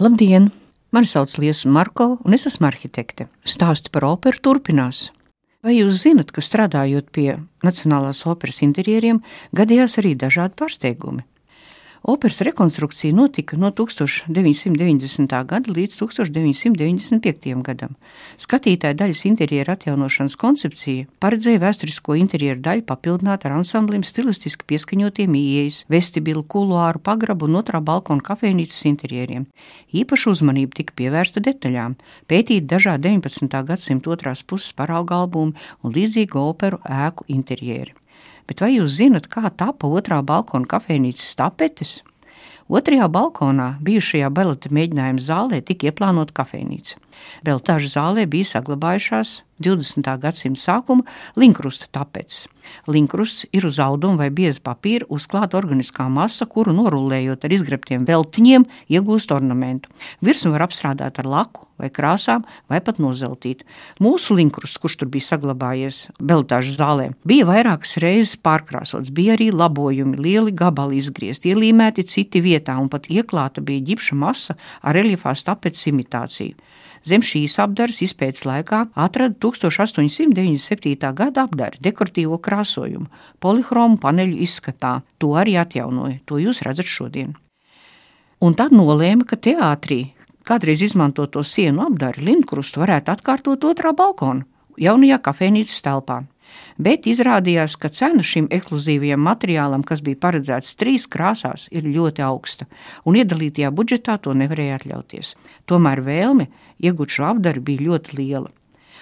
Labdien! Mani sauc Liesa Marko, un es esmu arhitekte. Stāsti par operu turpinās. Vai jūs zinat, ka strādājot pie Nacionālās operas interjeriem, gadījās arī dažādi pārsteigumi? Operas rekonstrukcija notika no 1990. gada līdz 1995. gadam. Skatītāja daļas interjera atjaunošanas koncepcija paredzēja vēsturisko interjeru daļu papildināt ar ansambliem stilistiski pieskaņotiem ieejas, vestibilu, kuluāru, pagrabu un otrā balkona kafejnīcas interjeriem. Īpaša uzmanība tika pievērsta detaļām, pētīt dažādi 19. gadsimta otrās puses parauga albumi un līdzīgu operu ēku interjeri. Bet vai jūs zinat, kā tapa otrā balkona kafejnīcas tapetes? Otrajā balkonā, bijušajā baleta mēģinājuma zālē, tika ieplānota kafejnīca. Vēl tāžu zālē bija saglabājušās 20. gadsimta sākuma linkrusta tapetes. Linkrusts ir uz auduma vai bieza papīra uzklāta organiskā masa, kuru norullējot ar izgrebtiem veltiņiem, iegūst ornamentu. Virsmu var apstrādāt ar laku vai krāsām, vai pat nozeltīt. Mūsu linkrusts, kurš tur bija saglabājies Beltāžu zālē, bija vairākas reizes pārkrāsots, bija arī labojumi, lieli gabali izgriezti, ielīmēti citi vietā, un pat ieklāta bija ģipša masa ar reliefās tapetes imitāciju. Zem šīs apdares izpētes laikā atrada 1897. gada apdari dekoratīvo krāsojumu, polihromu paneļu izskatā. To arī atjaunoja, to jūs redzat šodien. Un tad nolēma, ka teātrī kādreiz izmantoto sienu apdari Linkrustu varētu atkārtot otrā balkona, jaunajā kafejnīcas telpā bet izrādījās, ka cena šim ekskluzīvajam materiālam, kas bija paredzēts trīs krāsās, ir ļoti augsta, un iedalītajā budžetā to nevarēja atļauties. Tomēr vēlme iegūt šo apdari bija ļoti liela.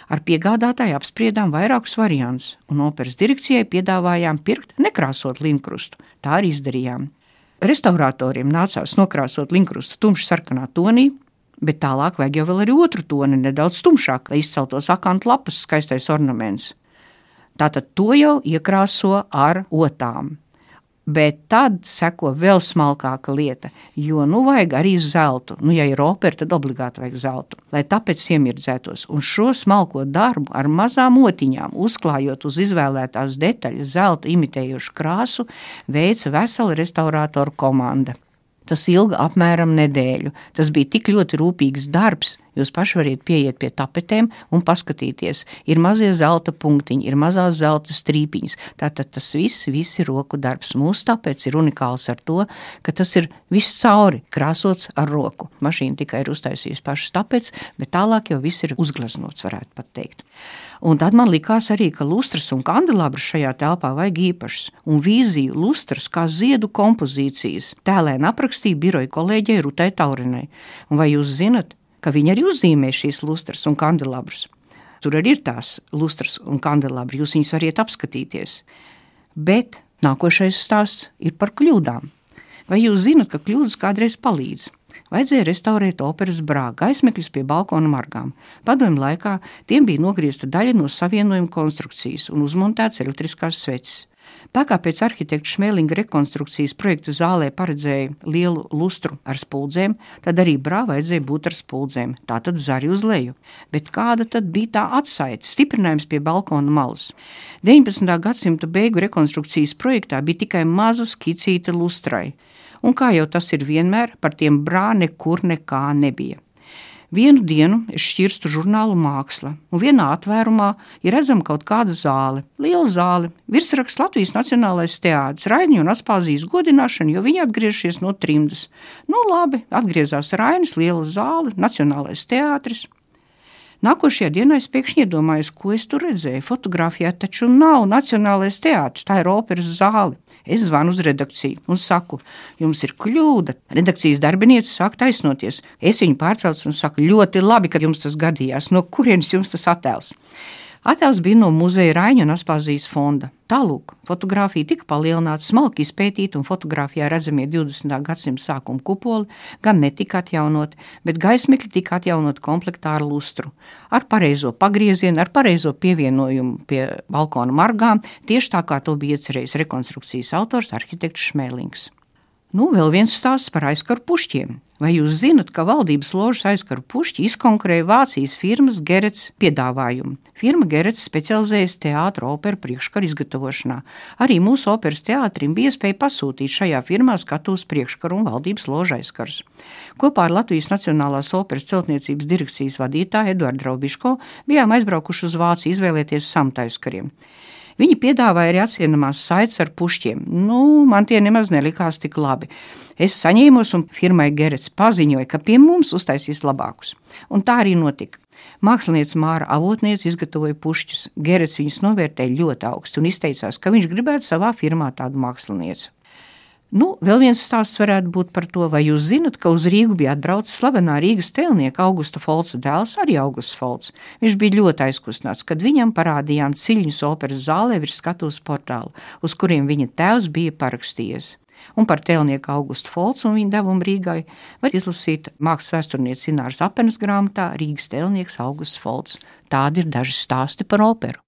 Ar piegādātāju apspriedām vairākus variantus, un operas direkcijai piedāvājām pirkt nekrāsot linkrustu. Tā arī izdarījām. Restauratoriem nācās nokrāsot linkrustu tumši sarkanā tonī, bet tālāk vajag jau vēl arī otru toni, nedaudz tumšāk, lai izceltos akantu lapas skaistais ornaments. Tātad to jau iekrāso ar otām. Bet tad seko vēl smalkāka lieta, jo nu vajag arī zeltu. Nu, ja ir opera, tad obligāti vajag zeltu, lai tāpēc iemirdzētos. Un šo smalko darbu ar mazām otiņām, uzklājot uz izvēlētās detaļas, zelta imitējošu krāsu, veica vesela restaurātoru komanda. Tas ilga apmēram nedēļu. Tas bija tik ļoti rūpīgs darbs. Jūs paši varat pieiet pie tapetēm un paskatīties. Ir mazie zelta punktiņi, ir mazās zelta strīpiņas. Tātad tas viss, viss ir roku darbs. Mūsu tapets ir unikāls ar to, ka tas ir viss cauri krāsots ar roku. Mašīna tikai ir uztaisījusi pašas tapets, bet tālāk jau viss ir uzgleznots, varētu pat teikt. Un tad man likās arī, ka lustras un kandelabras šajā telpā vajag īpašas, un vīziju lustras kā ziedu kompozīcijas tēlēni aprakstīja biroja kolēģei Rutai Taurinai. Un vai jūs zinat, ka viņa arī uzzīmē šīs lustras un kandelabras? Tur arī ir tās lustras un kandelabri, jūs viņus varat apskatīties. Bet nākošais stāsts ir par kļūdām. Vai jūs zinat, ka kļūdas kādreiz palīdz? Vajadzēja restaurēt operas brāļa gaismekļus pie balkona margām. Padomju laikā tiem bija nogriezta daļa no savienojuma konstrukcijas un uzmontēts elektriskās sveces. Tā kā pēc arhitekta Šmēlinga rekonstrukcijas projekta zālē paredzēja lielu lustru ar spuldzēm, tad arī brāļa vajadzēja būt ar spuldzēm, tā tad zari uz leju. Bet kāda tad bija tā atsaite, stiprinājums pie balkona malas? 19. gadsimta beigu rekonstrukcijas projektā bija tikai maza skicīta lustrai un kā jau tas ir vienmēr, par tiem brā nekur nekā nebija. Vienu dienu es šķirstu žurnālu māksla, un vienā atvērumā ir redzama kaut kāda zāle, liela zāle, virsraksts Latvijas Nacionālais teātris, Raini un Aspāzijas godināšana, jo viņi atgriežies no trimdas. Nu, labi, atgriezās Rainis, liela zāle, Nacionālais teātris. Nākošajā dienā es pēkšņi iedomājos, ko es tur redzēju. Fotogrāfijā taču nav Nacionālais teātris, tā ir operas zāle. Es zvanu uz redakciju un saku, jums ir kļūda. Redakcijas darbiniece sāk taisnoties. Es viņu pārtraucu un saku, ļoti labi, ka jums tas gadījās. No kurienes jums tas attēls? Attēls bija no muzeja Raņa un Aspāzijas fonda. Tālāk, fotografija tika palielināta, smalki izpētīta, un fotografijā redzamie 20. gadsimta sākuma kupoli gan netika atjaunoti, bet gaismekļi tika atjaunoti komplektā ar lustru, ar pareizo pagriezienu, ar pareizo pievienojumu pie balkona margām, tieši tā kā to bija iecerējis rekonstrukcijas autors arhitekts Šmēlings. Nu, vēl viens stāsts par aizkaru pušķiem. Vai jūs zinat, ka valdības ložas aizkaru pušķi izkonkurēja Vācijas firmas Gerets piedāvājumu? Firma Gerets specializējas teātra operu priekškaru izgatavošanā. Arī mūsu operas teātrim bija iespēja pasūtīt šajā firmā skatuves priekškaru un valdības loža aizkarus. Kopā ar Latvijas Nacionālās operas celtniecības direkcijas vadītāju Eduardu Raubiško bijām aizbraukuši uz Vāciju izvēlēties samtaiskariem. Viņi piedāvāja arī atsienamās saites ar pušķiem. Nu, man tie nemaz nelikās tik labi. Es saņēmos un firmai Gerets paziņoja, ka pie mums uztaisīs labākus. Un tā arī notika. Mākslinieca Māra Avotniece izgatavoja pušķus. Gerets viņus novērtēja ļoti augstu un izteicās, ka viņš gribētu savā firmā tādu mākslinieci. Nu, vēl viens stāsts varētu būt par to, vai jūs zinat, ka uz Rīgu bija atbraucis slavenā Rīgas tēlnieka Augusta Folca dēls, arī Augusts Folcs. Viņš bija ļoti aizkustināts, kad viņam parādījām ciļņus operas zālē virs skatuves portāla, uz kuriem viņa tēvs bija parakstījies. Un par tēlnieku Augustu Folcu un viņa devumu Rīgai var izlasīt mākslas vēsturniece Ināras apenas grāmatā Rīgas tēlnieks Augusts Folcs. Tādi ir daži stāsti par operu.